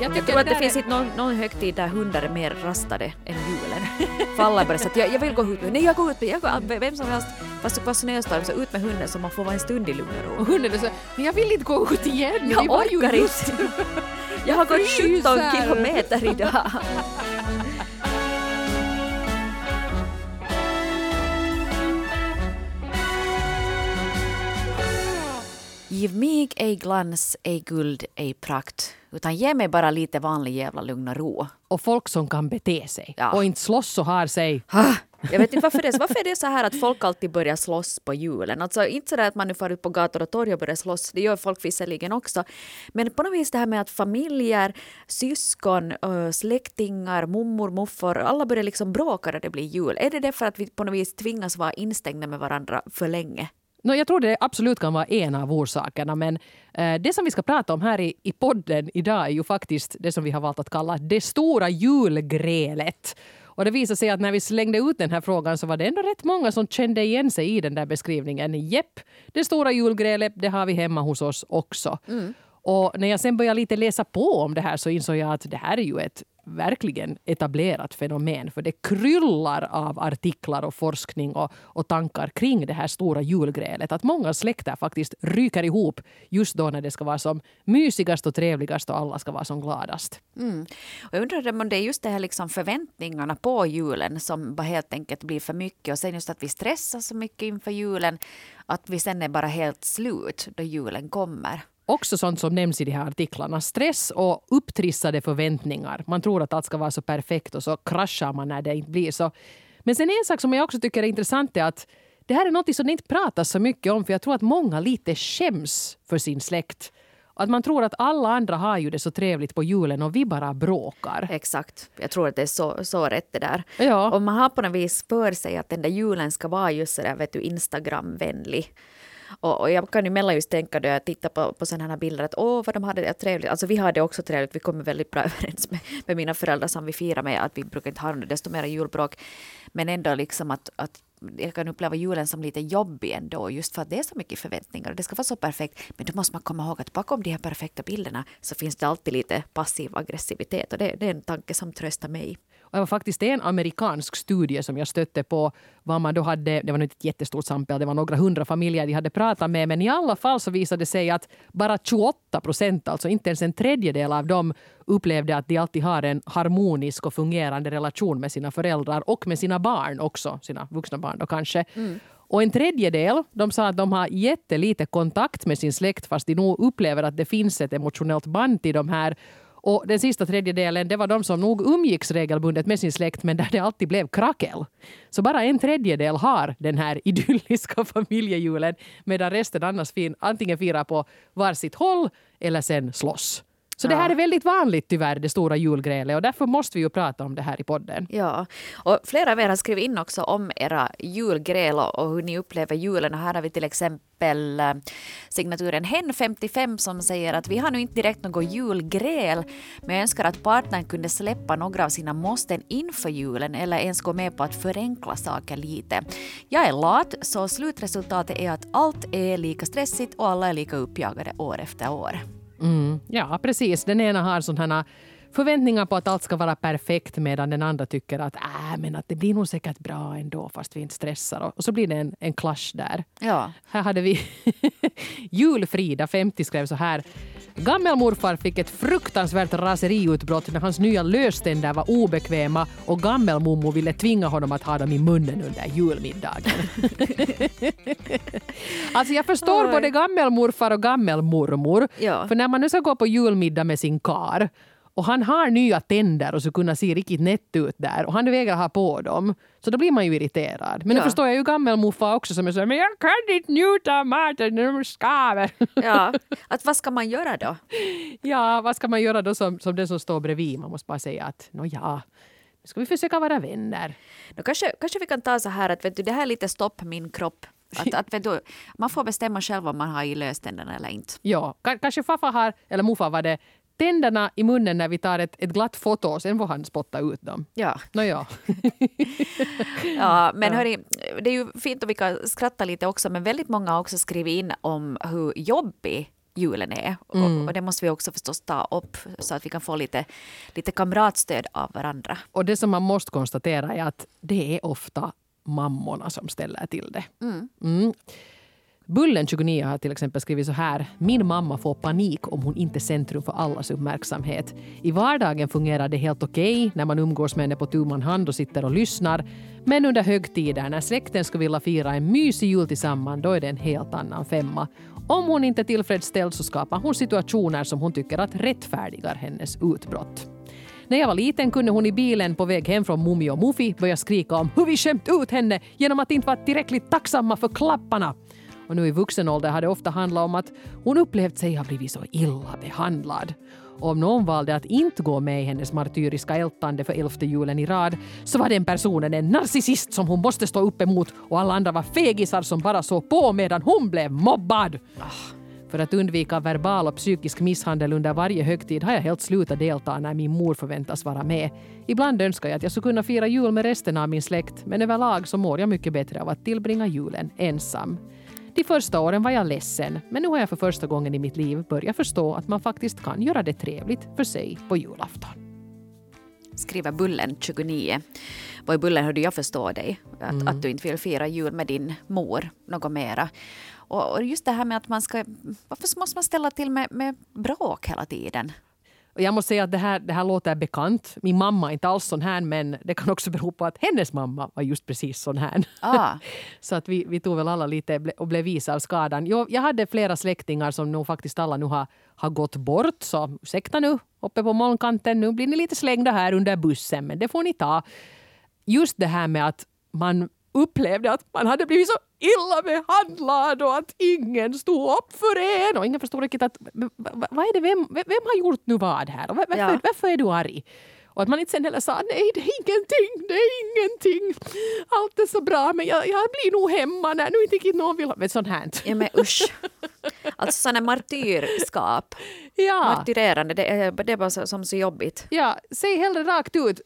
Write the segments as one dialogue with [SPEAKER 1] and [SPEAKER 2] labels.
[SPEAKER 1] Jag,
[SPEAKER 2] Jag tror att det finns inte någon, någon högtid där hundar är mer rastade än julen. Alla börjar säga att jag, jag vill gå ut med, nej jag går ut med, jag går, vem som helst, fast det var snöstorm så ut med hunden så man får vara en stund i lugn och ro.
[SPEAKER 1] Och hunden är så men jag vill inte gå ut igen.
[SPEAKER 2] Jag
[SPEAKER 1] vi
[SPEAKER 2] orkar inte. Jag har gått 17
[SPEAKER 1] fryser.
[SPEAKER 2] kilometer idag. Giv mig ej glans, ej guld, ej prakt, utan ge mig bara lite vanlig jävla lugn och ro.
[SPEAKER 1] Och folk som kan bete sig
[SPEAKER 2] Ja.
[SPEAKER 1] och inte slåss och har sig.
[SPEAKER 2] Ah, Jag vet inte varför det, är varför är det så här att folk alltid börjar slåss på julen. Alltså inte så där att man nu far ut på gator och torg och börjar slåss, det gör folk visserligen också. Men på något vis det här med att familjer, syskon, släktingar, mormor, morfar, alla börjar liksom bråka när det blir jul. Är det därför att vi på något vis tvingas vara instängda med varandra för länge?
[SPEAKER 1] No, jag tror det absolut kan vara en av orsakerna men eh, det som vi ska prata om här i, i podden idag är ju faktiskt det som vi har valt att kalla det stora julgrälet. Och det visar sig att när vi slängde ut den här frågan så var det ändå rätt många som kände igen sig i den där beskrivningen. Jepp, det stora julgrälet, det har vi hemma hos oss också. Och när jag sen började lite läsa på om det här så insåg jag att det här är ju ett verkligen etablerat fenomen. För det kryllar av artiklar och forskning och, och tankar kring det här stora julgrälet. Att många släkter faktiskt ryker ihop just då när det ska vara som mysigast och trevligast och alla ska vara som gladast.
[SPEAKER 2] Mm. Och jag undrar om det är just det här liksom förväntningarna på julen som bara helt enkelt blir för mycket och sen just att vi stressar så mycket inför julen att vi sen är bara helt slut då julen kommer.
[SPEAKER 1] Också sånt som nämns i de här artiklarna. Stress och upptrissade förväntningar. Man tror att allt ska vara så perfekt och så kraschar man när det inte blir så. Men sen en sak som jag också tycker är intressant är att det här är något som det inte pratas så mycket om för jag tror att många lite skäms för sin släkt. Att man tror att alla andra har ju det så trevligt på julen och vi bara bråkar.
[SPEAKER 2] Exakt, jag tror att det är så, så rätt det där.
[SPEAKER 1] Ja.
[SPEAKER 2] Och man har på något vis för sig att den där julen ska vara just sådär vet du Instagramvänlig. Och, och jag kan ju mellan just tänka då jag tittar på, på sådana här bilder att åh vad de hade det trevligt. Alltså vi har det också trevligt, vi kommer väldigt bra överens med, med mina föräldrar som vi firar med att vi brukar inte ha desto mer julbråk. Men ändå liksom att, att jag kan uppleva julen som lite jobbig ändå just för att det är så mycket förväntningar och det ska vara så perfekt. Men då måste man komma ihåg att bakom de här perfekta bilderna så finns det alltid lite passiv aggressivitet och det, det är en tanke som tröstar mig.
[SPEAKER 1] Och det var faktiskt en amerikansk studie som jag stötte på. Vad man då hade, det var inte ett jättestort samtal, det var några hundra familjer de hade pratat med. Men i alla fall så visade det sig att bara 28 procent, alltså inte ens en tredjedel av dem upplevde att de alltid har en harmonisk och fungerande relation med sina föräldrar och med sina barn också, sina vuxna barn då kanske. Och en tredjedel de sa att de har jättelite kontakt med sin släkt fast de nog upplever att det finns ett emotionellt band till de här. Och den sista tredjedelen det var de som nog umgicks regelbundet med sin släkt men där det alltid blev krackel. Så bara en tredjedel har den här idylliska familjejulen medan resten annars fin, antingen firar på varsitt håll eller sen slåss. Så det här är väldigt vanligt tyvärr, det stora julgrälet och därför måste vi ju prata om det här i podden.
[SPEAKER 2] Ja, och flera av er har skrivit in också om era julgräl och och hur ni upplever julen. Och här har vi till exempel eh, signaturen Hen55 som säger att vi har nu inte direkt något julgräl men jag önskar att partnern kunde släppa några av sina måsten inför julen eller ens gå med på att förenkla saker lite. Jag är lat så slutresultatet är att allt är lika stressigt och alla är lika uppjagade år efter år.
[SPEAKER 1] Mm, ja, precis. Den ena har sådana förväntningar på att allt ska vara perfekt medan den andra tycker att, äh, men att det blir nog säkert bra ändå fast vi inte stressar. Och, så blir det en, en clash där.
[SPEAKER 2] Ja.
[SPEAKER 1] Här hade vi Julfrida, 50, skrev så här. Gammelmorfar fick ett fruktansvärt raseriutbrott när hans nya löständer var obekväma och gammelmommo ville tvinga honom att ha dem i munnen under julmiddagen. alltså jag förstår
[SPEAKER 2] Oj.
[SPEAKER 1] både gammelmorfar och gammelmormor.
[SPEAKER 2] Ja.
[SPEAKER 1] För när man nu ska gå på julmiddag med sin kar och han har nya tänder och så kunna se riktigt nätt ut där och han vägrar ha på dem. Så då blir man ju irriterad. Men
[SPEAKER 2] Ja.
[SPEAKER 1] nu förstår jag ju gammelmorfar också som är så här, men jag kan inte njuta av maten, de skaver.
[SPEAKER 2] ja, att vad ska man göra då?
[SPEAKER 1] ja, vad ska man göra då som, som den som står bredvid? Man måste bara säga att nåja, nu ska vi försöka vara vänner.
[SPEAKER 2] Då kanske, kanske vi kan ta så här att vet du, det här är lite stopp min kropp. Att, att, vet du, man får bestämma själv om man har i löständerna eller inte.
[SPEAKER 1] Ja, ka- kanske farfar har, eller morfar var det, tänderna i munnen när vi tar ett, ett glatt foto och sen får han spotta ut dem.
[SPEAKER 2] Ja,
[SPEAKER 1] Nåja.
[SPEAKER 2] ja men hörni, det är ju fint och vi kan skratta lite också men väldigt många har också skrivit in om hur jobbig julen är. Och, och det måste vi också förstås ta upp så att vi kan få lite, lite kamratstöd av varandra.
[SPEAKER 1] Och det som man måste konstatera är att det är ofta mammorna som ställer till det. Mm. Bullen 29 har till exempel skrivit så här. Min mamma får panik om hon inte är centrum för allas uppmärksamhet. I vardagen fungerar det helt okej okay när man umgås med henne på tu man hand och sitter och lyssnar. Men under högtider när släkten skulle vilja fira en mysig jul tillsammans då är det en helt annan femma. Om hon inte är tillfredsställd så skapar hon situationer som hon tycker att rättfärdigar hennes utbrott. När jag var liten kunde hon i bilen på väg hem från Mummi och Mufi börja skrika om hur vi skämt ut henne genom att inte vara tillräckligt tacksamma för klapparna. Och nu i vuxen ålder har det ofta handlat om att hon upplevt sig ha blivit så illa behandlad. Och om någon valde att inte gå med i hennes martyriska ältande för elfte julen i rad så var den personen en narcissist som hon måste stå upp emot och alla andra var fegisar som bara såg på medan hon blev mobbad. För att undvika verbal och psykisk misshandel under varje högtid har jag helt slutat delta när min mor förväntas vara med. Ibland önskar jag att jag skulle kunna fira jul med resten av min släkt men överlag så mår jag mycket bättre av att tillbringa julen ensam. De första åren var jag ledsen, men nu har jag för första gången i mitt liv börjat förstå att man faktiskt kan göra det trevligt för sig på julafton.
[SPEAKER 2] Skriver Bullen 29. Vad i Bullen hörde jag förstå dig. Att, mm. att du inte vill fira jul med din mor något mera. Och, och just det här med att man ska... Varför måste man ställa till med, med bråk hela tiden?
[SPEAKER 1] Jag måste säga att det här, det här låter bekant. Min mamma är inte alls sån här men det kan också bero på att hennes mamma var just precis sån här.
[SPEAKER 2] Ah.
[SPEAKER 1] så att vi, vi tog väl alla lite och blev visa av skadan. Jag, jag hade flera släktingar som nog faktiskt alla nu har, har gått bort. Så ursäkta nu, uppe på molnkanten. Nu blir ni lite slängda här under bussen men det får ni ta. Just det här med att man upplevde att man hade blivit så illa behandlad och att ingen stod upp för en. Och ingen förstod riktigt att vad är det, vem, vem har gjort nu vad här? Och varför, ja. varför är du arg? Och att man inte sen heller sa nej det är ingenting, det är ingenting. Allt är så bra men jag, jag blir nog hemma när nu inte någon vill ha... Men sånt här.
[SPEAKER 2] Ja men usch. Alltså sådana martyrskap.
[SPEAKER 1] Ja.
[SPEAKER 2] Martyrerande, det är, det är bara så, som så jobbigt.
[SPEAKER 1] Ja, säg hellre rakt ut.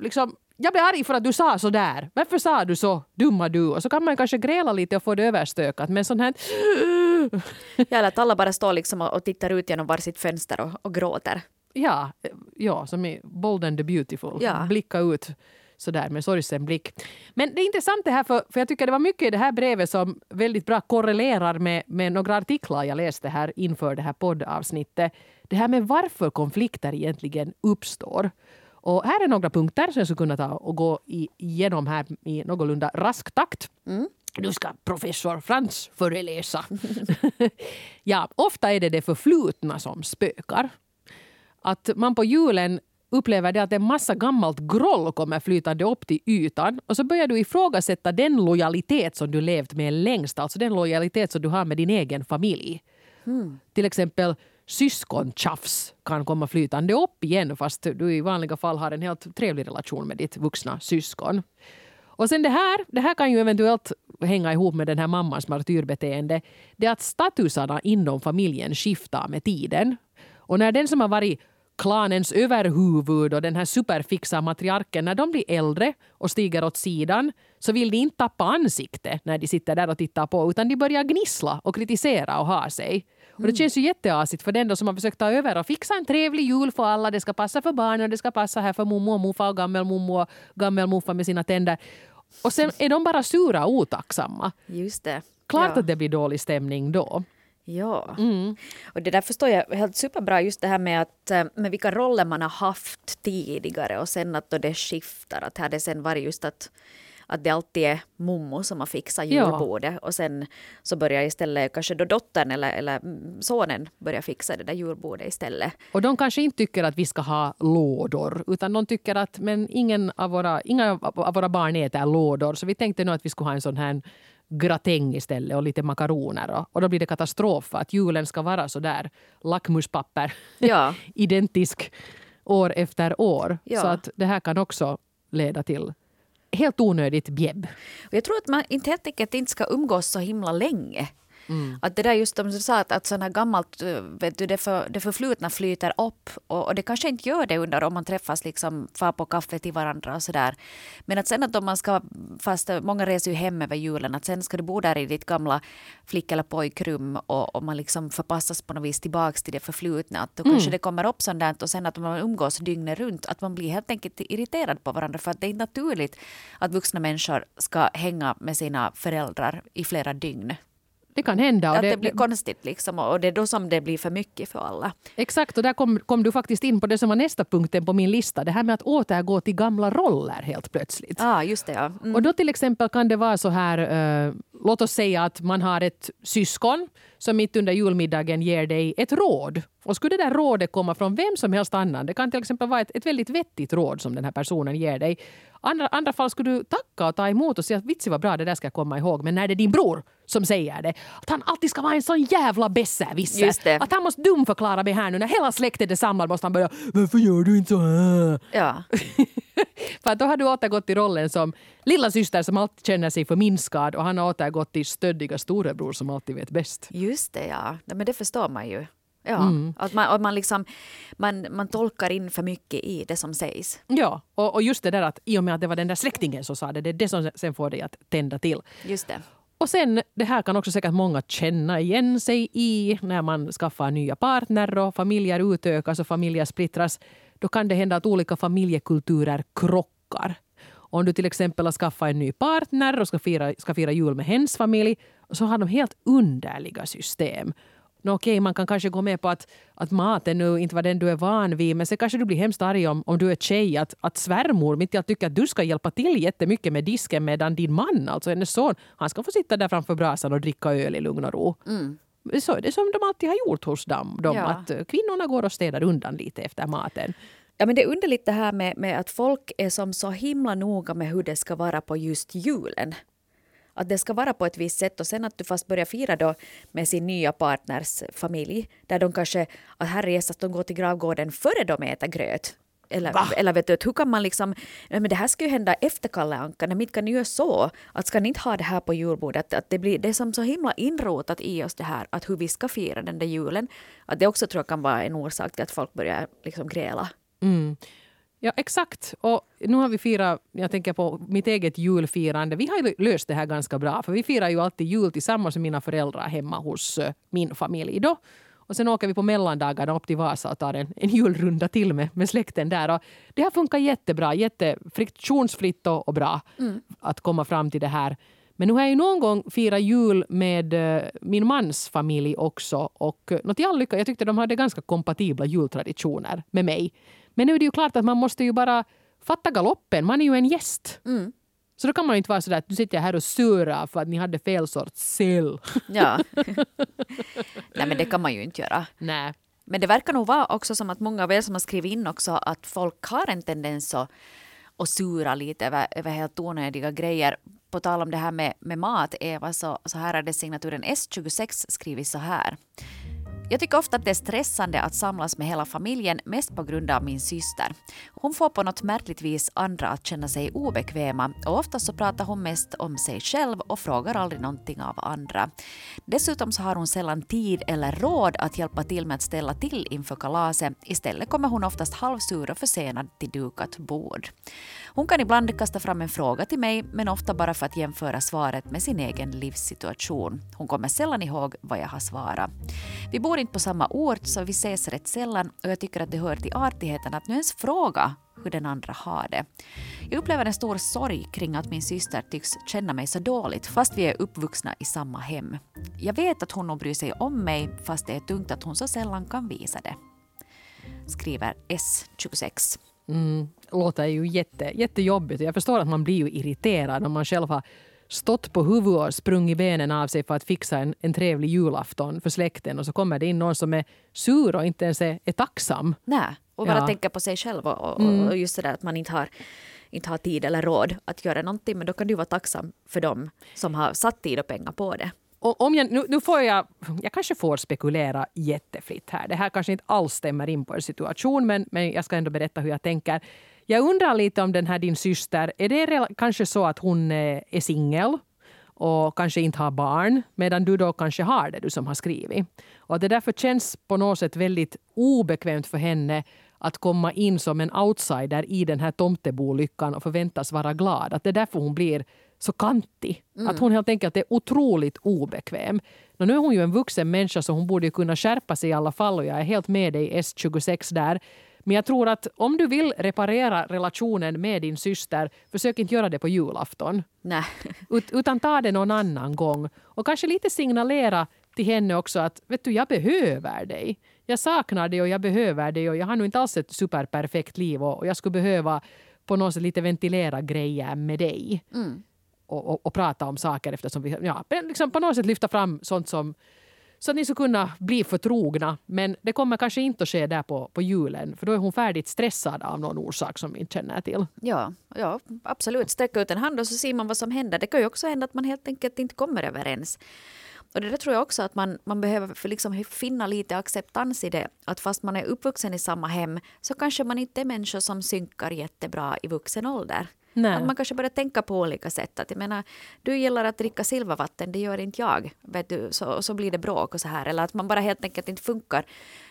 [SPEAKER 1] Liksom, jag blev arg för att du sa så där. Varför sa du så, dumma du? Och så kan man kanske gräla lite och få det överstökat. Men sån här...
[SPEAKER 2] ja, eller att alla bara står liksom och tittar ut genom varsitt fönster och, och gråter.
[SPEAKER 1] Ja, ja, som i Bold and the Beautiful.
[SPEAKER 2] Ja.
[SPEAKER 1] Blicka ut sådär med sorgsen blick. Men det är intressant det här för, för jag tycker det var mycket i det här brevet som väldigt bra korrelerar med, med några artiklar jag läste här inför det här poddavsnittet. Det här med varför konflikter egentligen uppstår. Och här är några punkter som jag skulle kunna ta och gå igenom här i någorlunda rask takt.
[SPEAKER 2] Mm.
[SPEAKER 1] Nu ska professor Frans föreläsa. ja, ofta är det det förflutna som spökar. Att man på julen upplever det att en massa gammalt groll kommer flytande upp till ytan och så börjar du ifrågasätta den lojalitet som du levt med längst, alltså den lojalitet som du har med din egen familj.
[SPEAKER 2] Mm.
[SPEAKER 1] Till exempel syskontjafs kan komma flytande upp igen fast du i vanliga fall har en helt trevlig relation med ditt vuxna syskon. Och sen det här, det här kan ju eventuellt hänga ihop med den här mammans martyrbeteende. Det är att statusarna inom familjen skiftar med tiden. Och när den som har varit klanens överhuvud och den här superfixa matriarken, när de blir äldre och stiger åt sidan så vill de inte tappa ansikte när de sitter där och tittar på utan de börjar gnissla och kritisera och ha sig. Och det känns ju jätteasigt för den då som har försökt ta över och fixa en trevlig jul för alla. Det ska passa för barnen och det ska passa här för mormor och morfar och gammelmormor och gammelmorfar med sina tänder. Och sen är de bara sura och otacksamma.
[SPEAKER 2] Just det.
[SPEAKER 1] Klart ja. att det blir dålig stämning då.
[SPEAKER 2] Ja,
[SPEAKER 1] mm.
[SPEAKER 2] och det där förstår jag helt superbra just det här med att eh, med vilka roller man har haft tidigare och sen att då det skiftar. Att här det sen varit just att att det alltid är mommo som har fixat julbordet ja. och sen så börjar istället kanske då dottern eller, eller sonen börja fixa det där julbordet istället.
[SPEAKER 1] Och de kanske inte tycker att vi ska ha lådor utan de tycker att men ingen av våra, inga av våra barn äter lådor så vi tänkte nog att vi skulle ha en sån här gratäng istället och lite makaroner. Och, och då blir det katastrof för att julen ska vara så där lackmuspapper
[SPEAKER 2] ja.
[SPEAKER 1] identisk år efter år.
[SPEAKER 2] Ja.
[SPEAKER 1] Så att det här kan också leda till helt onödigt bjäbb.
[SPEAKER 2] Jag tror att man inte helt enkelt inte ska umgås så himla länge. Mm. Att det där just som du sa, att, att sådana gammalt, eh, vet du, det, för, det förflutna flyter upp och, och, det kanske inte gör det under om man träffas liksom, far på kaffe till varandra och sådär. Men att sen att om man ska, fast många reser ju hem över julen, att sen ska du bo där i ditt gamla flick eller pojkrum och, och man liksom förpassas på något vis tillbaks till det förflutna. Att då mm. kanske det kommer upp sånt där och sen att man umgås dygnet runt, att man blir helt enkelt irriterad på varandra för att det är naturligt att vuxna människor ska hänga med sina föräldrar i flera dygn.
[SPEAKER 1] Det kan hända.
[SPEAKER 2] att det, det, blir konstigt liksom och det är då som det blir för mycket för alla.
[SPEAKER 1] Exakt och där kom, kom du faktiskt in på det som var nästa punkten på min lista. Det här med att återgå till gamla roller helt plötsligt.
[SPEAKER 2] Ah, just det. Ja.
[SPEAKER 1] Mm. Och då till exempel kan det vara så här, uh, låt oss säga att man har ett syskon som mitt under julmiddagen ger dig ett råd. Och skulle det där rådet komma från vem som helst annan, det kan till exempel vara ett, ett väldigt vettigt råd som den här personen ger dig. Andra, andra fall skulle du tacka och ta emot och säga att vitsi vad bra, det där ska jag komma ihåg. Men när det är din bror som säger det, att han alltid ska vara en sån jävla besserwisser. Att han måste dumförklara mig här nu när hela släktet är samlad måste han börja “Varför gör du inte så här?”
[SPEAKER 2] Ja.
[SPEAKER 1] För då har du återgått till rollen som lilla syster som alltid känner sig förminskad och han har återgått till stöddiga storebror som alltid vet bäst.
[SPEAKER 2] Just det, ja. Men det förstår man ju. Ja, mm. att man, att man, liksom, man, man tolkar in för mycket i det som sägs.
[SPEAKER 1] Ja, och, och just det där att i och med att det var den där släktingen som sa det, det är det som sen får dig att tända till.
[SPEAKER 2] Just det.
[SPEAKER 1] Och sen, det här kan också säkert många känna igen sig i när man skaffar nya partner och familjer utökas och familjer splittras. Då kan det hända att olika familjekulturer krockar. Om du till exempel har skaffat en ny partner och ska fira, ska fira jul med hens familj så har de helt underliga system. No, okej, man kan kanske gå med på att, att maten nu inte var den du är van vid men sen kanske du blir hemskt arg om, om du är tjej att, att svärmor mitt i allt tycker att du ska hjälpa till jättemycket med disken medan din man, alltså hennes son, han ska få sitta där framför brasan och dricka öl i lugn och ro. Mm. Så är det som de alltid har gjort hos dem, de, ja. att kvinnorna går och städar undan lite efter maten.
[SPEAKER 2] Ja, men det är underligt det här med, med att folk är som så himla noga med hur det ska vara på just julen att det ska vara på ett visst sätt och sen att du fast börjar fira då med sin nya partners familj där de kanske, att herre att de går till gravgården före de äter gröt. Eller, eller vet du, hur kan man liksom, men det här ska ju hända efter Kalle Anka, nej, kan ni göra så, att ska ni inte ha det här på julbordet, att det blir det är som så himla inrotat i oss det här, att hur vi ska fira den där julen, att det också tror jag kan vara en orsak till att folk börjar liksom gräla.
[SPEAKER 1] Mm. Ja, exakt. Och nu har vi firat, jag tänker på mitt eget julfirande. Vi har löst det här ganska bra. För vi firar ju alltid jul tillsammans med mina föräldrar hemma hos eh, min familj. Då. Och sen åker vi på mellandagarna upp till Vasa och tar en, en julrunda till med, med släkten där. Och det har funkat jättebra, jättefriktionsfritt och, och bra mm. att komma fram till det här. Men nu har jag ju någon gång firat jul med uh, min mans familj också. Och uh, till all lycka, jag tyckte de hade ganska kompatibla jultraditioner med mig. Men nu är det ju klart att man måste ju bara fatta galoppen. Man är ju en gäst. Mm. Så då kan man inte vara sådär att du sitter här och surar för att ni hade fel sorts cell.
[SPEAKER 2] Ja. Nej men det kan man ju inte göra.
[SPEAKER 1] Nej.
[SPEAKER 2] Men det verkar nog vara också som att många av er som har skrivit in också att folk har en tendens att, och sura lite över, över helt onödiga grejer. På tal om det här med, med mat, Eva, så, så här är det signaturen S26 skrivit så här. Jag tycker ofta att det är stressande att samlas med hela familjen, mest på grund av min syster. Hon får på något märkligt vis andra att känna sig obekväma och oftast så pratar hon mest om sig själv och frågar aldrig någonting av andra. Dessutom så har hon sällan tid eller råd att hjälpa till med att ställa till inför kalaset. Istället kommer hon oftast halvsur och försenad till dukat bord. Hon kan ibland kasta fram en fråga till mig, men ofta bara för att jämföra svaret med sin egen livssituation. Hon kommer sällan ihåg vad jag har svarat. Vi bor inte på samma ort, så vi ses rätt sällan och jag tycker att det hör till artigheten att nu ens fråga hur den andra har det. Jag upplever en stor sorg kring att min syster tycks känna mig så dåligt fast vi är uppvuxna i samma hem. Jag vet att hon nog bryr sig om mig fast det är tungt att hon så sällan kan visa det. Skriver S26.
[SPEAKER 1] Mm, låter ju jätte, jättejobbigt. Jag förstår att man blir ju irriterad om man själv har stått på huvudet och sprungit benen av sig för att fixa en, en trevlig julafton för släkten och så kommer det in någon som är sur och inte ens är, är tacksam.
[SPEAKER 2] Nej, och bara ja. tänker på sig själv och, och, mm. och just det där att man inte har inte har tid eller råd att göra någonting men då kan du vara tacksam för dem som har satt tid och pengar på det.
[SPEAKER 1] Och om jag, nu, nu får jag, jag kanske får spekulera jättefritt här. Det här kanske inte alls stämmer in på en situation men, men jag ska ändå berätta hur jag tänker. Jag undrar lite om den här din syster, är det kanske så att hon är singel? och kanske inte har barn medan du då kanske har det, du som har skrivit. Och att det därför känns på något sätt väldigt obekvämt för henne att komma in som en outsider i den här tomtebolyckan och förväntas vara glad. Att det är därför hon blir så kantig. Mm. Att hon helt enkelt är otroligt obekväm. Och nu är hon ju en vuxen människa så hon borde kunna skärpa sig i alla fall och jag är helt med dig S26 där. Men jag tror att om du vill reparera relationen med din syster, försök inte göra det på julafton.
[SPEAKER 2] Nej.
[SPEAKER 1] Ut, utan ta det någon annan gång. Och kanske lite signalera till henne också att vet du, jag behöver dig. Jag saknar dig och jag behöver dig och jag har nu inte alls ett superperfekt liv och, och jag skulle behöva på något sätt lite ventilera grejer med dig.
[SPEAKER 2] Mm.
[SPEAKER 1] Och, och, och, prata om saker eftersom vi ja, liksom på något sätt lyfta fram sånt som så att ni ska kunna bli förtrogna. Men det kommer kanske inte att ske där på, på julen för då är hon färdigt stressad av någon orsak som vi inte känner till.
[SPEAKER 2] Ja, ja absolut. Sträcka ut en hand och så ser man vad som händer. Det kan ju också hända att man helt enkelt inte kommer överens. Och det där tror jag också att man, man behöver för liksom finna lite acceptans i det. Att fast man är uppvuxen i samma hem så kanske man inte är människor som synkar jättebra i vuxen ålder. Nej. Att man kanske börjar tänka på olika sätt. Att jag menar, du gillar att dricka silvervatten, det gör inte jag. Vet du, så, så blir det bråk och så här. Eller att man bara helt enkelt inte funkar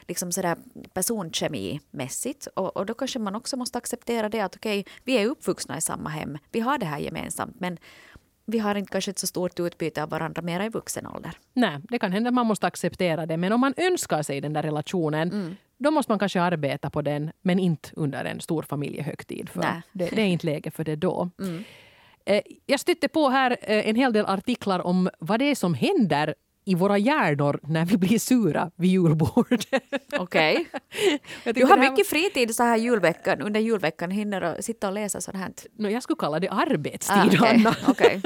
[SPEAKER 2] liksom sådär personkemimässigt. Och, och då kanske man också måste acceptera det att okej, okay, vi är uppvuxna i samma hem. Vi har det här gemensamt. Men vi har inte kanske ett så stort utbyte av varandra mera i vuxen ålder.
[SPEAKER 1] Nej, det kan hända att man måste acceptera det. Men om man önskar sig den där relationen mm. Då måste man kanske arbeta på den men inte under en stor familjehögtid. För det, det, är inte läge för det då.
[SPEAKER 2] Mm.
[SPEAKER 1] Eh, jag stötte på här eh, en hel del artiklar om vad det är som händer i våra hjärnor när vi blir sura vid julbord.
[SPEAKER 2] Okej. Okay. Du har mycket fritid så här julveckan, under julveckan, hinner att sitta och läsa sånt här?
[SPEAKER 1] No, jag skulle kalla det arbetstid, ah, okay. Anna.
[SPEAKER 2] Okay.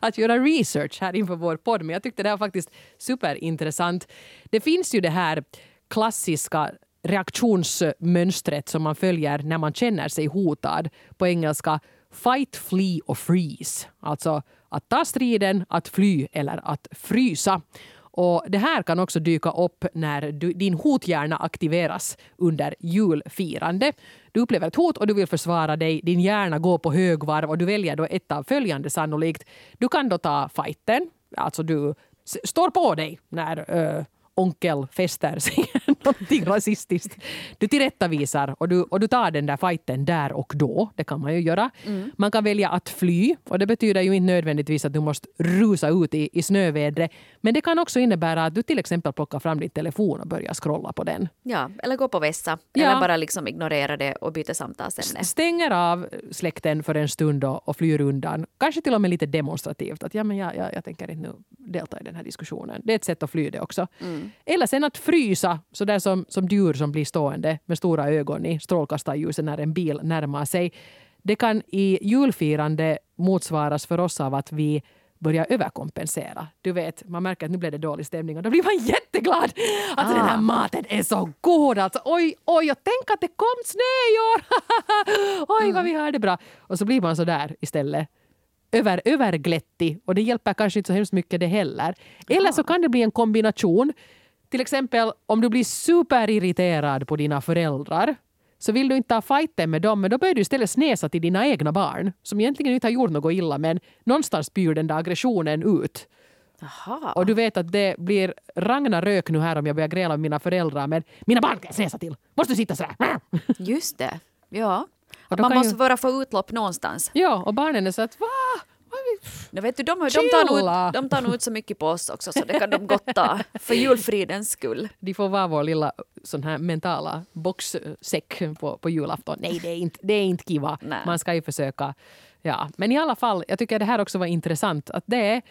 [SPEAKER 1] att göra research här inför vår podd, men jag tyckte det här var faktiskt superintressant. Det finns ju det här klassiska reaktionsmönstret som man följer när man känner sig hotad. På engelska fight, flee och freeze. Alltså att ta striden, att fly eller att frysa. Och det här kan också dyka upp när du, din hothjärna aktiveras under julfirande. Du upplever ett hot och du vill försvara dig. Din hjärna går på högvarv och du väljer då ett av följande sannolikt. Du kan då ta fighten, alltså du står på dig när äh, onkel fäster sig någonting rasistiskt. Du tillrättavisar och du, och du tar den där fighten där och då. Det kan man ju göra. Mm. Man kan välja att fly och det betyder ju inte nödvändigtvis att du måste rusa ut i, i snövädret. Men det kan också innebära att du till exempel plockar fram din telefon och börjar scrolla på den.
[SPEAKER 2] Ja, eller gå på vässa. Ja. Eller bara liksom ignorera det och byta samtalsämne.
[SPEAKER 1] Stänger av släkten för en stund och, och flyr undan. Kanske till och med lite demonstrativt. Att ja, men jag, jag, jag tänker inte nu delta i den här diskussionen. Det är ett sätt att fly det också.
[SPEAKER 2] Mm.
[SPEAKER 1] Eller sen att frysa, så där som, som djur som blir stående med stora ögon i strålkastarljuset när en bil närmar sig. Det kan i julfirande motsvaras för oss av att vi börjar överkompensera. Du vet, man märker att nu blev det dålig stämning och då blir man jätteglad att ah. den här maten är så god. Alltså, oj, oj, och tänk att det kom snö i år! oj, mm. vad vi har det bra. Och så blir man så där istället över, överglättig och det hjälper kanske inte så hemskt mycket det heller. Eller så kan det bli en kombination. Till exempel om du blir superirriterad på dina föräldrar så vill du inte ta fighten med dem men då börjar du istället snäsa till dina egna barn som egentligen inte har gjort något illa men någonstans spyr den där aggressionen ut.
[SPEAKER 2] Aha.
[SPEAKER 1] Och du vet att det blir Ragnarök nu här om jag börjar gräla med mina föräldrar men mina barn kan jag snäsa till. Måste du sitta sådär?
[SPEAKER 2] Just det. Ja. man måste ju... bara få utlopp någonstans.
[SPEAKER 1] Ja, och barnen är så att va?
[SPEAKER 2] No, vet du, de, de, tar ut, de tar nog ut så mycket på oss också så det kan de gott ta för julfridens skull.
[SPEAKER 1] De får vara vår lilla sån här mentala boxsäck på, på julafton. Nej, det är inte, det är inte kiva. Nej. Man ska ju försöka. Ja. Men i alla fall, jag tycker det här också var intressant att det är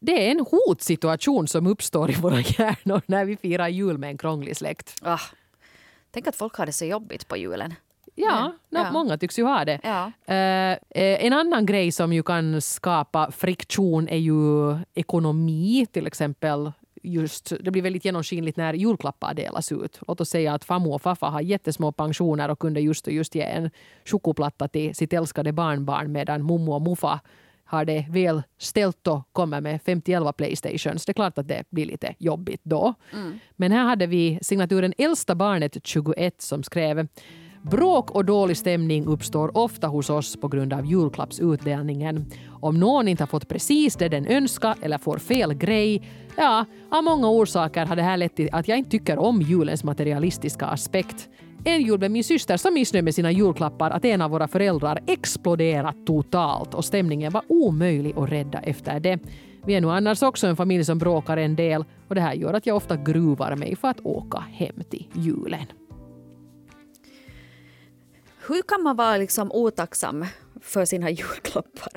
[SPEAKER 1] det är en hotsituation som uppstår i våra hjärnor när vi firar jul med en krånglig släkt.
[SPEAKER 2] Ah, tänk att folk har det så jobbigt på julen.
[SPEAKER 1] Ja, no, ja. många tycks ju ha det.
[SPEAKER 2] Ja.
[SPEAKER 1] Uh, en annan grej som ju kan skapa friktion är ju ekonomi. Till exempel just, det blir väldigt genomskinligt när julklappar delas ut. Låt oss säga att farmor och farfar har jättesmå pensioner och kunde just och just ge en chokoplatta till sitt älskade barnbarn medan mommo och muffa har det väl ställt och kommer med 50 Playstations. Det är klart att det blir lite jobbigt då.
[SPEAKER 2] Mm.
[SPEAKER 1] Men här hade vi signaturen äldsta barnet 21 som skrev Bråk och dålig stämning uppstår ofta hos oss på grund av julklappsutdelningen. Om någon inte har fått precis det den önskar eller får fel grej, ja, av många orsaker har det här lett till att jag inte tycker om julens materialistiska aspekt. En jul blev min syster så missnöjd med sina julklappar att en av våra föräldrar exploderat totalt och stämningen var omöjlig att rädda efter det. Vi är nu annars också en familj som bråkar en del och det här gör att jag ofta gruvar mig för att åka hem till julen.
[SPEAKER 2] Hur kan man vara liksom otacksam för sina julklappar?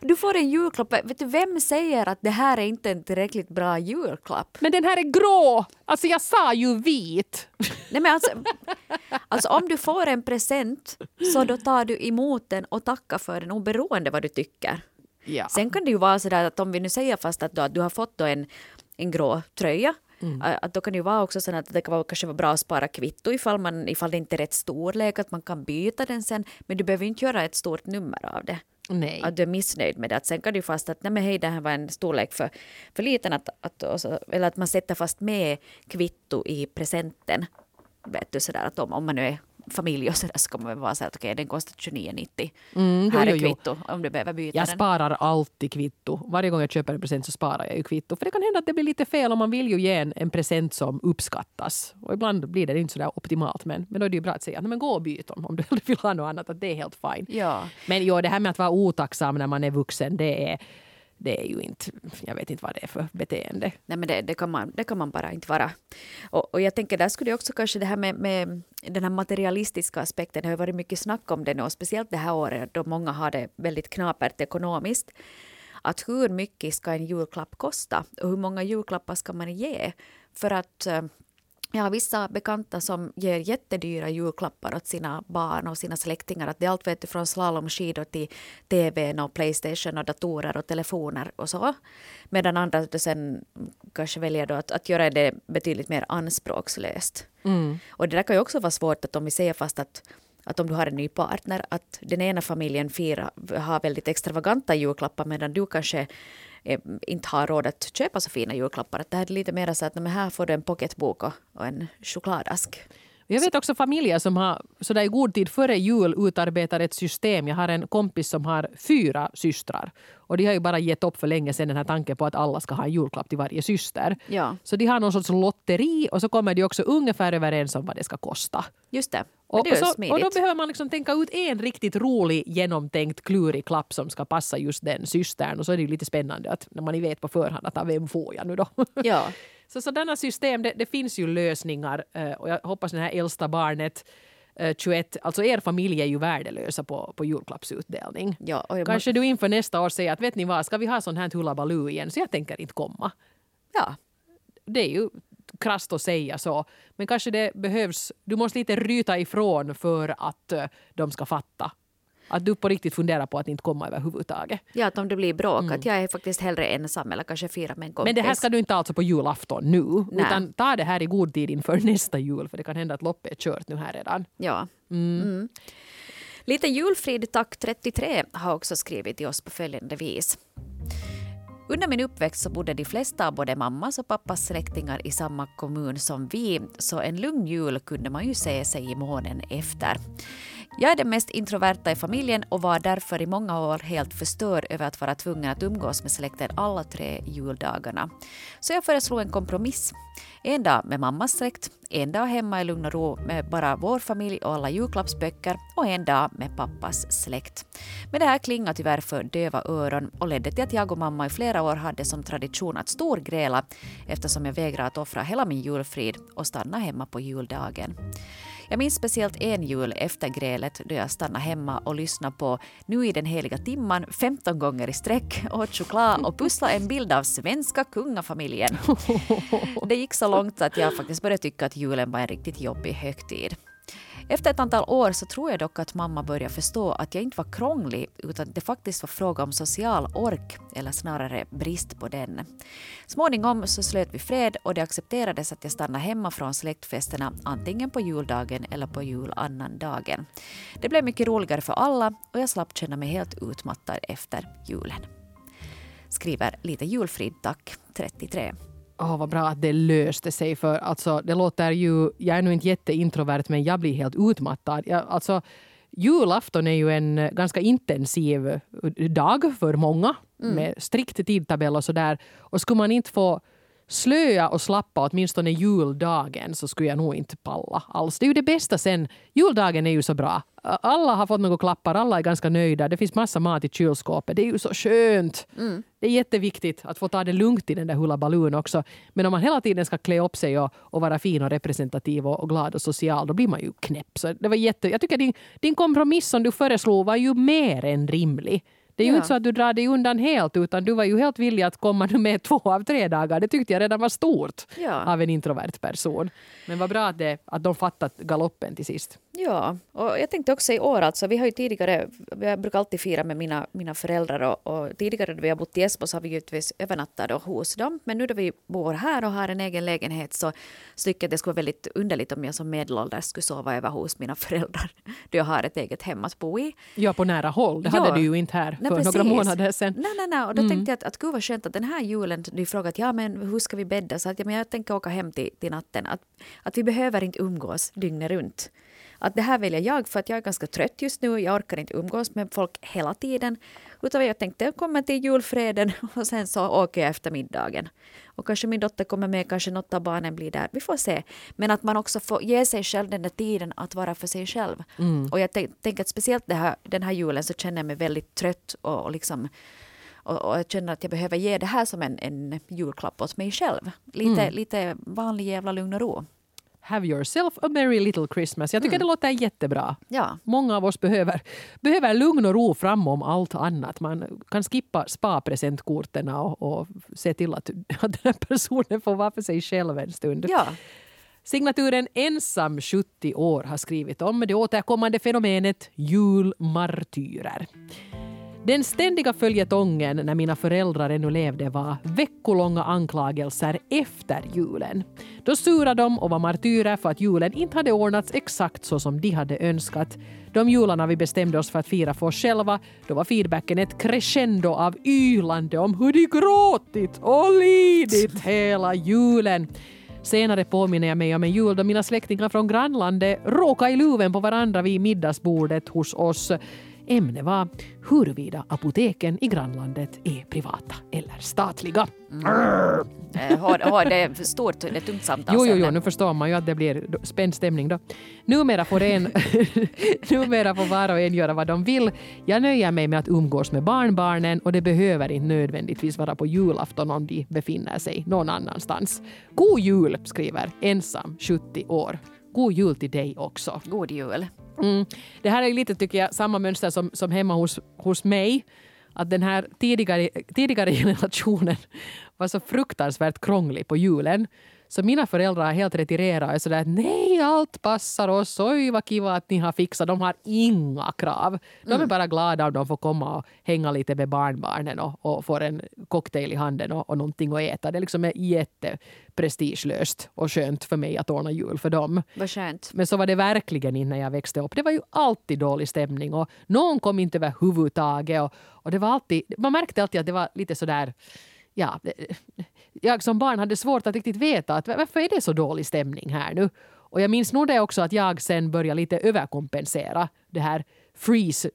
[SPEAKER 2] Du får en julklapp. Vet du, vem säger att det här är inte en tillräckligt bra julklapp?
[SPEAKER 1] Men den här är grå! Alltså jag sa ju vit.
[SPEAKER 2] Nej, men alltså, alltså om du får en present så då tar du emot den och tackar för den oberoende vad du tycker.
[SPEAKER 1] Ja.
[SPEAKER 2] Sen kan det ju vara så att om vi nu säger fast att, du har fått en, en grå tröja Mm. Att då kan det ju vara också så att det kan vara, kanske vara bra att spara kvitto ifall, man, ifall det inte är rätt storlek, att man kan byta den sen. Men du behöver inte göra ett stort nummer av det.
[SPEAKER 1] Nej.
[SPEAKER 2] Att du är missnöjd med det. Att sen kan du fast att nej men hej det här var en storlek för, för liten. Att, att, så, eller att man sätter fast med kvitto i presenten. Vet du sådär att om, om man nu är familj och så där så kommer man vara så att okej okay, den kostar 29,90. Mm, här är kvitto om du behöver byta
[SPEAKER 1] jag
[SPEAKER 2] den.
[SPEAKER 1] Jag sparar alltid kvitto. Varje gång jag köper en present så sparar jag ju kvitto. För det kan hända att det blir lite fel och man vill ju ge en, en present som uppskattas. Och ibland blir det inte så där optimalt men, men då är det ju bra att säga att gå och byt om, om du vill ha något annat. Att det är helt fine.
[SPEAKER 2] Ja.
[SPEAKER 1] Men jo, det här med att vara otacksam när man är vuxen det är det är ju inte, jag vet inte vad det är för beteende.
[SPEAKER 2] Nej men det, det, kan, man, det kan man bara inte vara. Och, och jag tänker där skulle också kanske det här med, med den här materialistiska aspekten, det har varit mycket snack om det nu, och speciellt det här året då många har det väldigt knapert ekonomiskt. Att hur mycket ska en julklapp kosta och hur många julklappar ska man ge? För att eh, jag har vissa bekanta som ger jättedyra julklappar åt sina barn och sina släktingar. Att det är allt vet du, från slalomskidor till tvn och Playstation och datorer och telefoner och så. Medan andra sen kanske väljer då att, att göra det betydligt mer anspråkslöst. Mm. Och det där kan ju också vara svårt att om vi säger fast att att om du har en ny partner, att den ena familjen firar, har väldigt extravaganta julklappar medan du kanske Eh, inte har råd att köpa så fina julklappar. Att det här är lite mer så att men här får du en pocketbok och, och en chokladask.
[SPEAKER 1] Jag vet också familjer som har sådär i god tid före jul utarbetat ett system. Jag har en kompis som har fyra systrar. Och de har ju bara gett upp för länge sedan den här tanken på att alla ska ha en julklapp till varje syster.
[SPEAKER 2] Ja.
[SPEAKER 1] Så de har någon sorts lotteri och så kommer de också ungefär överens om vad det ska kosta.
[SPEAKER 2] Just det.
[SPEAKER 1] Och,
[SPEAKER 2] det
[SPEAKER 1] så, och då behöver man liksom tänka ut en riktigt rolig, genomtänkt, klurig klapp som ska passa just den systern. Och så är det ju lite spännande att när man vet på förhand att vem får jag nu då?
[SPEAKER 2] Ja.
[SPEAKER 1] så sådana system, det, det, finns ju lösningar. Eh, och jag hoppas det här äldsta barnet 21, eh, alltså er familj är ju värdelösa på, på julklappsutdelning.
[SPEAKER 2] Ja,
[SPEAKER 1] Kanske du inför nästa år säger att vet ni vad, ska vi ha sån här hullabaloo igen? Så jag tänker inte komma.
[SPEAKER 2] Ja.
[SPEAKER 1] Det är ju krasst att säga så. Men kanske det behövs, du måste lite ryta ifrån för att uh, de ska fatta. Att du på riktigt funderar på att inte komma överhuvudtaget.
[SPEAKER 2] Ja, att om det blir bråk, mm. att jag är faktiskt hellre ensam eller kanske fyra med en kompis.
[SPEAKER 1] Men det här ska du inte alltså på julafton nu, Nej. utan ta det här i god tid inför nästa jul, för det kan hända att loppet är kört nu här redan.
[SPEAKER 2] Ja. Mm. Mm. Lite julfrid tack 33 har också skrivit till oss på följande vis. Under min uppväxt så bodde de flesta av både mammas och pappas släktingar i samma kommun som vi, så en lugn jul kunde man ju se sig i månen efter. Jag är den mest introverta i familjen och var därför i många år helt förstörd över att vara tvungen att umgås med släkten alla tre juldagarna. Så jag föreslog en kompromiss. En dag med mammas släkt, en dag hemma i lugn och ro med bara vår familj och alla julklappsböcker och en dag med pappas släkt. Men det här klingade tyvärr för döva öron och ledde till att jag och mamma i flera år hade som tradition att storgräla eftersom jag vägrade att offra hela min julfrid och stanna hemma på juldagen. Jag minns speciellt en jul efter grälet då jag stannade hemma och lyssnade på Nu i den heliga timman 15 gånger i sträck, åt choklad och pusslade en bild av svenska kungafamiljen. Det gick så långt att jag faktiskt började tycka att julen var en riktigt jobbig högtid. Efter ett antal år så tror jag dock att mamma började förstå att jag inte var krånglig utan det faktiskt var fråga om social ork, eller snarare brist på den. Småningom så slöt vi fred och det accepterades att jag stannade hemma från släktfesterna antingen på juldagen eller på julannandagen. Det blev mycket roligare för alla och jag slapp känna mig helt utmattad efter julen. Skriver lite julfrid tack 33
[SPEAKER 1] oh, vad bra att det löste sig. För alltså, det låter ju, jag är nu inte jätteintrovert men jag blir helt utmattad. Jag, alltså, julafton är ju en ganska intensiv dag för många mm. med strikt tidtabell och sådär. Och skulle man inte få slöa och slappa åtminstone juldagen så skulle jag nog inte palla alls. Det är ju det bästa sen. Juldagen är ju så bra. Alla har fått några klappar, alla är ganska nöjda. Det finns massa mat i kylskåpet. Det är ju så skönt. Mm. Det är jätteviktigt att få ta det lugnt i den där hullabalun också. Men om man hela tiden ska klä upp sig och, och vara fin och representativ och, och, glad och social, då blir man ju knäpp. Så det var jätte, jag tycker din, din kompromiss som du föreslog var ju mer än rimlig. Det är ju ja. inte så att du drar dig undan helt utan du var ju helt villig att komma med två av tre dagar. Det tyckte jag redan var stort ja. av en introvert person. Men vad bra att, det, att de fattat galoppen till sist.
[SPEAKER 2] Ja, och jag tänkte också i år alltså, vi har ju tidigare, jag brukar alltid fira med mina, mina föräldrar och, och tidigare när vi har bott i Esbo så har vi givetvis övernattat hos dem. Men nu när vi bor här och har en egen lägenhet så, så tycker jag att det skulle vara väldigt underligt om jag som medelålders skulle sova över hos mina föräldrar då jag har ett eget hem att bo i.
[SPEAKER 1] Ja, på nära håll. Det ja. hade du ju inte här för nej, några månader sedan.
[SPEAKER 2] Nej, nej, nej. Och då mm. tänkte jag att, att gud vad skönt att den här julen, du frågat ja men hur ska vi bädda? Så att, ja, men jag tänker åka hem till, till natten. Att, att vi behöver inte umgås dygnet runt att det här väljer jag för att jag är ganska trött just nu. Jag orkar inte umgås med folk hela tiden. Utan jag tänkte komma till julfreden och sen så åker jag efter middagen. Och kanske min dotter kommer med, kanske något av barnen blir där. Vi får se. Men att man också får ge sig själv den där tiden att vara för sig själv. Mm. Och jag tänker att speciellt här, den här julen så känner jag mig väldigt trött och, och liksom och, och, jag känner att jag behöver ge det här som en, en julklapp åt mig själv. Lite, mm. lite vanlig jävla lugn och ro.
[SPEAKER 1] Have yourself a merry little Christmas. Jag tycker mm. det låter jättebra.
[SPEAKER 2] Ja.
[SPEAKER 1] Många av oss behöver, behöver lugn och ro framom allt annat. Man kan skippa spa-presentkorten och, och se till att, att den här personen får vara för sig själv en stund.
[SPEAKER 2] Ja.
[SPEAKER 1] Signaturen Ensam 70 år har skrivit om det återkommande fenomenet julmartyrer. Den ständiga följetongen när mina föräldrar ännu levde var veckolånga anklagelser efter julen. Då surade de och var martyrer för att julen inte hade ordnats exakt så som de hade önskat. De jularna vi bestämde oss för att fira för oss själva, då var feedbacken ett crescendo av ylande om hur de gråtit och lidit hela julen. Senare påminner jag mig om en jul då mina släktingar från grannlandet råkade i luven på varandra vid middagsbordet hos oss. Ämnet var huruvida apoteken i grannlandet är privata eller statliga. Mm.
[SPEAKER 2] Har, det är stort, det är tungt samtal.
[SPEAKER 1] Jo, jo, jo, nu förstår man ju att det blir spänd stämning då. Numera får, en, numera får var och en göra vad de vill. Jag nöjer mig med att umgås med barnbarnen och det behöver inte nödvändigtvis vara på julafton om de befinner sig någon annanstans. God jul, skriver ensam 70 år. God jul till dig också.
[SPEAKER 2] God jul.
[SPEAKER 1] Mm. Det här är lite, tycker jag, samma mönster som, som hemma hos, hos mig. Att den här tidigare, tidigare generationen var så fruktansvärt krånglig på julen. Så mina föräldrar har helt retirerat och är sådär nej allt passar oss, oj vad kiva att ni har fixat. De har inga krav. De är mm. bara glada om de får komma och hänga lite med barnbarnen och, och får en cocktail i handen och, och någonting att äta. Det liksom är jätteprestigelöst och skönt för mig att ordna jul för dem.
[SPEAKER 2] Vad skönt.
[SPEAKER 1] Men så var det verkligen när jag växte upp. Det var ju alltid dålig stämning och någon kom inte överhuvudtaget. Och, och det var alltid, man märkte alltid att det var lite sådär ja, eh, jag som barn hade svårt att riktigt veta att varför är det så dålig stämning här nu. Och jag minns nog det också att jag sen började lite överkompensera det här freeze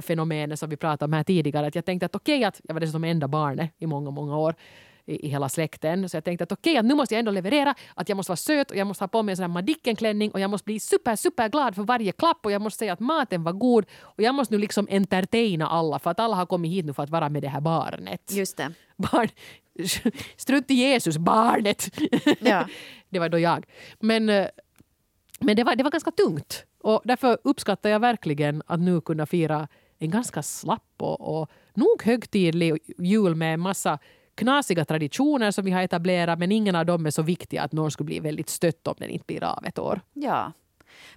[SPEAKER 1] fenomenet som vi pratade om här tidigare. Att jag tänkte att okej, okay, att jag var dessutom enda barnet i många, många år i, i hela släkten. Så jag tänkte att okej, okay, nu måste jag ändå leverera, att jag måste vara söt och jag måste ha på mig en sån här Madicken-klänning och jag måste bli super, super glad för varje klapp och jag måste säga att maten var god och jag måste nu liksom entertaina alla för att alla har kommit hit nu för att vara med det här barnet.
[SPEAKER 2] Just det.
[SPEAKER 1] Barn, strunt i Jesus, barnet.
[SPEAKER 2] Ja.
[SPEAKER 1] det var då jag. Men, eh, men det, var, det var ganska tungt. Och därför uppskattar jag verkligen att nu kunna fira en ganska slapp och, och nog högtidlig jul med massa knasiga traditioner som vi har etablerat men ingen av dem är så viktiga att någon skulle bli väldigt stött om den inte blir av ett år.
[SPEAKER 2] Ja,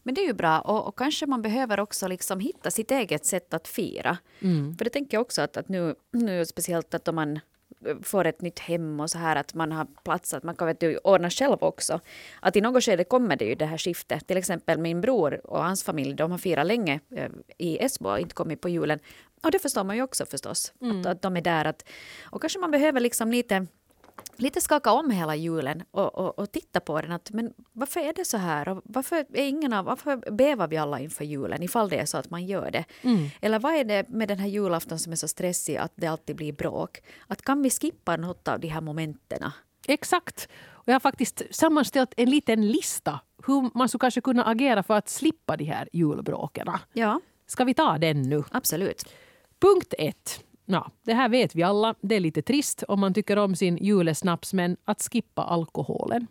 [SPEAKER 2] men det är ju bra och, och kanske man behöver också liksom hitta sitt eget sätt att fira. Mm. För det tänker jag också att, att nu, nu speciellt att om man får ett nytt hem och så här att man har plats att man kan vet du, ordna själv också. Att i något skede kommer det ju det här skiftet. Till exempel min bror och hans familj, de har firat länge eh, i Esbo och inte kommit på julen. Och det förstår man ju också förstås, mm. att, att de är där. Att, och kanske man behöver liksom lite lite skaka om hela julen och, och, och titta på den. Att, men varför är det så här? Och varför, är ingen av, varför bävar vi alla inför julen ifall det är så att man gör det?
[SPEAKER 1] Mm.
[SPEAKER 2] Eller vad är det med den här julafton som är så stressig att det alltid blir bråk? Att kan vi skippa något av de här momenten?
[SPEAKER 1] Exakt. Och jag har faktiskt sammanställt en liten lista hur man skulle kanske kunna agera för att slippa de här julbråken.
[SPEAKER 2] Ja,
[SPEAKER 1] Ska vi ta den nu?
[SPEAKER 2] absolut.
[SPEAKER 1] Punkt ett. Ja, det här vet vi alla. Det är lite trist om man tycker om sin julesnaps, men att skippa alkoholen.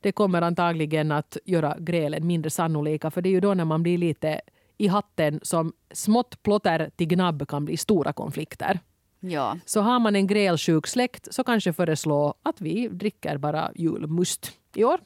[SPEAKER 1] Det kommer antagligen att göra grälen mindre sannolika, för det är ju då när man blir lite i hatten som smått plotter till gnabb kan bli stora konflikter.
[SPEAKER 2] Ja.
[SPEAKER 1] Så har man en grälsjuk släkt så kanske föreslå att vi dricker bara julmust i år.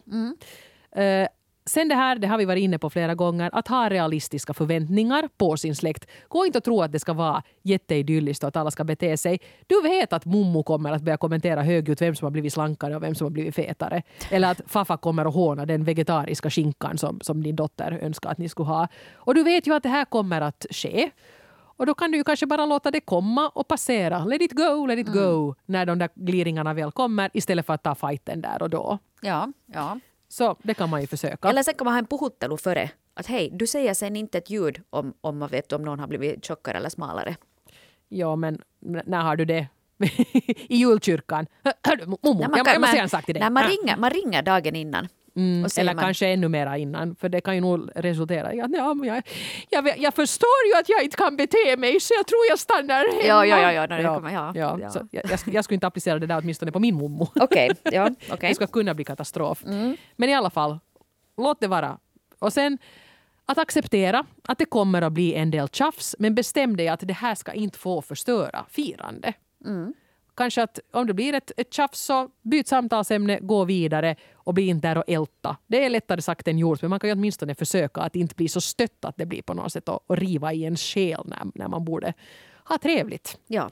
[SPEAKER 1] Eh, sen det här, det har vi varit inne på flera gånger, att ha realistiska förväntningar på sin släkt. Gå inte och tro att det ska vara jätteidylliskt och att alla ska bete sig. Du vet att mommo kommer att börja kommentera högljutt vem som har blivit slankare och vem som har blivit fetare. Eller att faffa kommer att håna den vegetariska skinkan som, som din dotter önskar att ni skulle ha. Och du vet ju att det här kommer att ske. Och då kan du ju kanske bara låta det komma och passera. Let it go, let it go. När de där gliringarna väl kommer istället för att ta fighten där och då.
[SPEAKER 2] Ja, ja.
[SPEAKER 1] Så det kan man ju försöka.
[SPEAKER 2] Eller sen kan man ha en puhuttelu före. Att hej, du säger sen inte ett ljud om, om man vet om någon har blivit tjockare eller smalare.
[SPEAKER 1] Ja, men när har du det? I julkyrkan.
[SPEAKER 2] Man
[SPEAKER 1] jag, jag måste säga en sak till dig.
[SPEAKER 2] Nej, man,
[SPEAKER 1] Ja.
[SPEAKER 2] ringer, man ringer dagen innan.
[SPEAKER 1] Mm, eller
[SPEAKER 2] man-
[SPEAKER 1] kanske ännu mera innan, för det kan ju nog resultera i att ja, men jag, jag, jag förstår ju att jag inte kan bete mig så jag tror jag stannar hemma.
[SPEAKER 2] Ja, ja, ja, ja, det kommer- ja,
[SPEAKER 1] ja,
[SPEAKER 2] ja.
[SPEAKER 1] Så jag, jag, sk- jag skulle inte applicera det där åtminstone på min mommo.
[SPEAKER 2] Okej, ja, okej.
[SPEAKER 1] Det ska kunna bli katastrof.
[SPEAKER 2] Mm.
[SPEAKER 1] Men i alla fall, låt det vara. Och sen att acceptera att det kommer att bli en del tjafs men bestäm dig att det här ska inte få förstöra firande.
[SPEAKER 2] Mm.
[SPEAKER 1] Kanske att om det blir ett, ett tjafs så byt samtalsämne, gå vidare och bli inte där och älta. Det är lättare sagt än gjort men man kan ju åtminstone försöka att inte bli så stött att det blir på något sätt och, och riva i en själ när, när man borde ha trevligt.
[SPEAKER 2] Ja.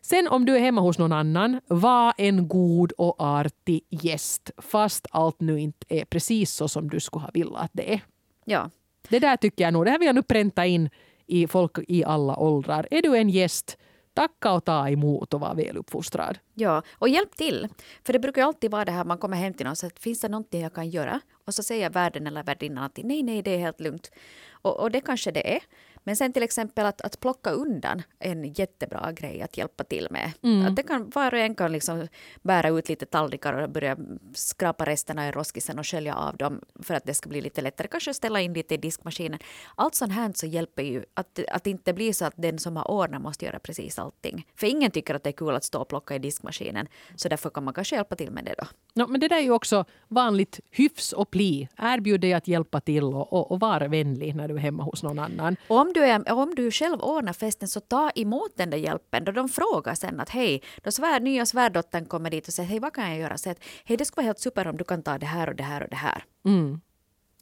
[SPEAKER 1] Sen om du är hemma hos någon annan, var en god och artig gäst fast allt nu inte är precis så som du skulle ha velat att det är.
[SPEAKER 2] ja.
[SPEAKER 1] Det där tycker jag nog, det här vill jag nu pränta in i folk i alla åldrar. Är du en gäst, tacka och ta emot och var väluppfostrad.
[SPEAKER 2] Ja, och hjälp till. För det brukar ju alltid vara det här, man kommer hem till någon och säger, finns det någonting jag kan göra? Och så säger värden eller värdinnan att nej, nej, det är helt lugnt. Och, och det kanske det är. Men sen till exempel att, att plocka undan en jättebra grej att hjälpa till med. Att det kan, var och en kan liksom bära ut lite tallrikar och börja skrapa resterna i roskisen och skölja av dem för att det ska bli lite lättare. Kanske ställa in lite i diskmaskinen. Allt sånt här så hjälper ju att, att det inte blir så att den som har ordnat måste göra precis allting. För ingen tycker att det är kul att stå och plocka i diskmaskinen. Så därför kan man kanske hjälpa till med det då.
[SPEAKER 1] No, men det där är ju också vanligt hyfs och pli. Erbjud dig att hjälpa till och, och, och var vänlig när du är hemma hos någon annan.
[SPEAKER 2] Och om du, är, om du själv ordnar festen så ta emot den där hjälpen. Då de frågar sen att hej, då svär, nya svärdottern kommer dit och säger hej vad kan jag göra? Så att, hej det skulle vara helt super om du kan ta det här och det här och det här.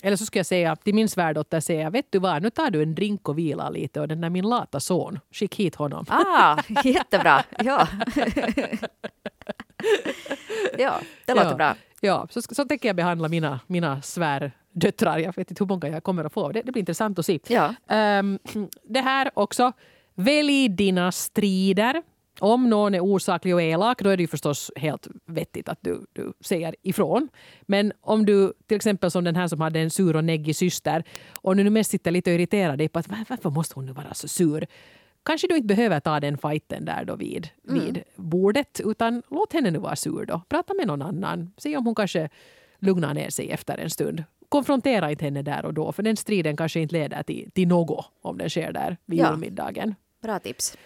[SPEAKER 1] Eller så ska jag säga till min svärdotter, säga, vet du vad, nu tar du en drink och vilar lite och den där min lata son, skick hit honom.
[SPEAKER 2] Ah, jättebra. Ja. ja, det låter
[SPEAKER 1] ja.
[SPEAKER 2] bra.
[SPEAKER 1] Ja, så, så tänker jag behandla mina, mina svärdöttrar. Jag vet inte hur många jag kommer att få. Det, det blir intressant att se.
[SPEAKER 2] Ja.
[SPEAKER 1] Ehm, det här också. Välj dina strider. Om någon är osaklig och elak, då är det ju förstås helt vettigt att du, du säger ifrån. Men om du, till exempel som den här som hade en sur och neggig syster, och nu mest sitter lite och irriterar dig på att "Va- varför måste hon nu vara så sur? Kanske du inte behöver ta den fighten där då vid, vid bordet, utan låt henne nu vara sur då. Prata med någon annan. Se om hon kanske lugnar ner sig efter en stund. Konfrontera inte henne där och då, för den striden kanske inte leder till, till något om den sker där vid
[SPEAKER 2] Ja.
[SPEAKER 1] julmiddagen.
[SPEAKER 2] Bra tips.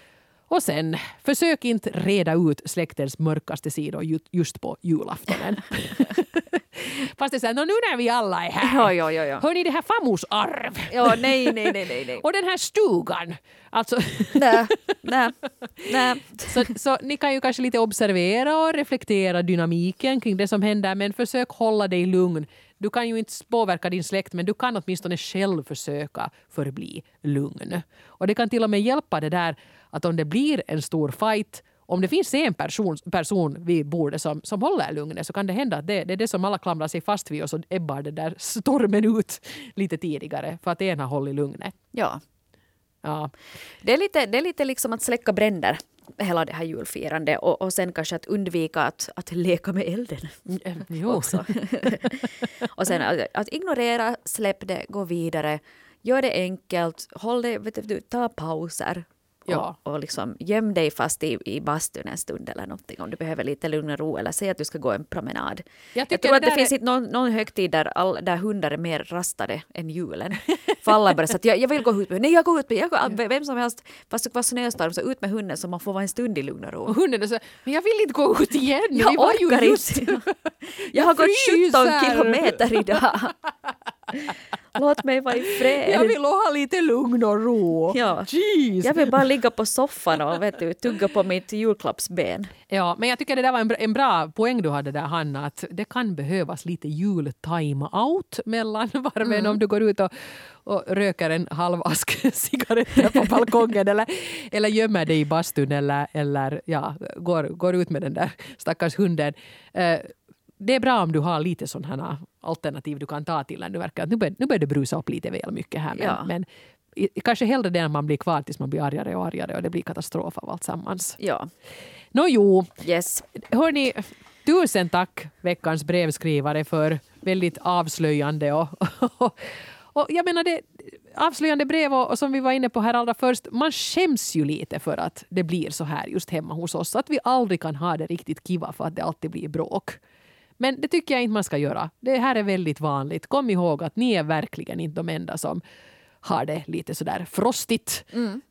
[SPEAKER 1] Och sen, försök inte reda ut släktens mörkaste sidor ju- just på julaftonen. Fast det är så här, "Nå, nu när vi alla är här.
[SPEAKER 2] Ja, ja, ja, ja.
[SPEAKER 1] Hör ni det här farmors arv?
[SPEAKER 2] Ja, nej, nej, nej, nej. nej.
[SPEAKER 1] Och den här stugan. Alltså,
[SPEAKER 2] Nej, nej, nej.
[SPEAKER 1] så, så ni kan ju kanske lite observera och reflektera dynamiken kring det som händer men försök hålla dig lugn. Du kan ju inte påverka din släkt men du kan åtminstone själv försöka förbli lugn. Och det kan till och med hjälpa det där att om det blir en stor fight om det finns en person, person vid bordet som, som håller lugnet så kan det hända att det, det är det som alla klamrar sig fast vid och så ebbar den där stormen ut lite tidigare för att en har hållit lugnet.
[SPEAKER 2] Ja,
[SPEAKER 1] Ja.
[SPEAKER 2] Det är lite, det är lite liksom att släcka bränder hela det här julfirandet och, och sen kanske att undvika att, att leka med elden.
[SPEAKER 1] Mm, Jo.
[SPEAKER 2] också. och sen att, att ignorera, släpp det, gå vidare. Gör det enkelt, håll det, vet du, ta pauser.
[SPEAKER 1] Ja.
[SPEAKER 2] Och, och liksom göm dig fast i, i bastun en stund eller någonting om du behöver lite lugn och ro eller säg att du ska gå en promenad.
[SPEAKER 1] Jag
[SPEAKER 2] Jag, tror att
[SPEAKER 1] det
[SPEAKER 2] det
[SPEAKER 1] där
[SPEAKER 2] finns
[SPEAKER 1] är-
[SPEAKER 2] någon, någon högtid där, all, där hundar är mer rastade än julen. För alla bara så att jag, jag vill gå ut med, nej jag går ut med, jag går, vem som helst, fast det var snöstorm så ut med hunden så man får vara en stund i lugn och ro.
[SPEAKER 1] Och hunden är så men jag vill inte gå ut igen.
[SPEAKER 2] Jag
[SPEAKER 1] Vi
[SPEAKER 2] orkar inte. Jag har gått 17
[SPEAKER 1] fryser.
[SPEAKER 2] kilometer idag. Låt mig vara i fred.
[SPEAKER 1] Jag vill ha lite lugn och ro.
[SPEAKER 2] Ja.
[SPEAKER 1] Jeez.
[SPEAKER 2] Jag vill bara ligga på soffan och vet du, tugga på mitt julklappsben.
[SPEAKER 1] Ja, men jag tycker det där var en bra, en bra poäng du hade där Hanna, att det kan behövas lite jul-time-out mellan varven om du går ut och, och röker en halv ask cigaretter på balkongen eller, eller gömmer dig i bastun eller, eller ja, går, går ut med den där stackars hunden. Eh, det är bra om du har lite sådana alternativ du kan ta till när du verkar att nu börjar, nu börjar det brusa upp lite väl mycket här. Men,
[SPEAKER 2] Ja.
[SPEAKER 1] men i- kanske hellre det än man blir kvar tills man blir argare och argare och det blir katastrof av allt sammans.
[SPEAKER 2] Ja,
[SPEAKER 1] Nå jo,
[SPEAKER 2] yes.
[SPEAKER 1] Hörni, tusen tack veckans brevskrivare för väldigt avslöjande och, och, och jag menar det avslöjande brev och, och som vi var inne på här allra först, man skäms ju lite för att det blir så här just hemma hos oss. Att vi aldrig kan ha det riktigt kiva för att det alltid blir bråk. Men det tycker jag inte man ska göra. Det här är väldigt vanligt. Kom ihåg att ni är verkligen inte de enda som har det lite sådär frostigt. Mm.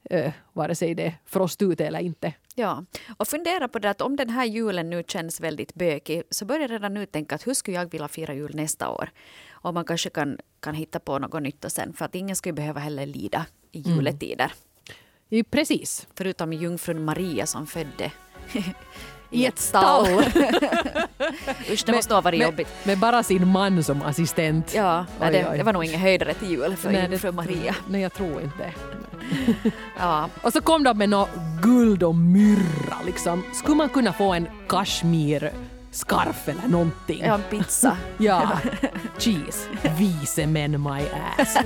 [SPEAKER 1] vare sig det är frost ute eller inte.
[SPEAKER 2] Ja, och fundera på det att om den här julen nu känns väldigt bökig så börja redan nu tänka att hur skulle jag vilja fira jul nästa år? Och man kanske kan, kan hitta på något nytt och sen för att ingen ju behöva heller lida i juletider.
[SPEAKER 1] Ja, Precis.
[SPEAKER 2] Förutom jungfrun Maria som födde
[SPEAKER 1] I ett stall.
[SPEAKER 2] Usch, det måste ha varit
[SPEAKER 1] med,
[SPEAKER 2] jobbigt.
[SPEAKER 1] Med bara sin man som assistent.
[SPEAKER 2] Ja, nej,
[SPEAKER 1] Oj,
[SPEAKER 2] det,
[SPEAKER 1] oj.
[SPEAKER 2] det var nog ingen höjdare till jul för
[SPEAKER 1] Nej,
[SPEAKER 2] jungfrun Maria.
[SPEAKER 1] Nej, jag tror inte.
[SPEAKER 2] Ja,
[SPEAKER 1] Och så kom de med något guld och myrra. Liksom. Skulle man kunna få en kashmir scarf eller någonting?
[SPEAKER 2] har en pizza.
[SPEAKER 1] Ja. Cheese. Vise män my ass.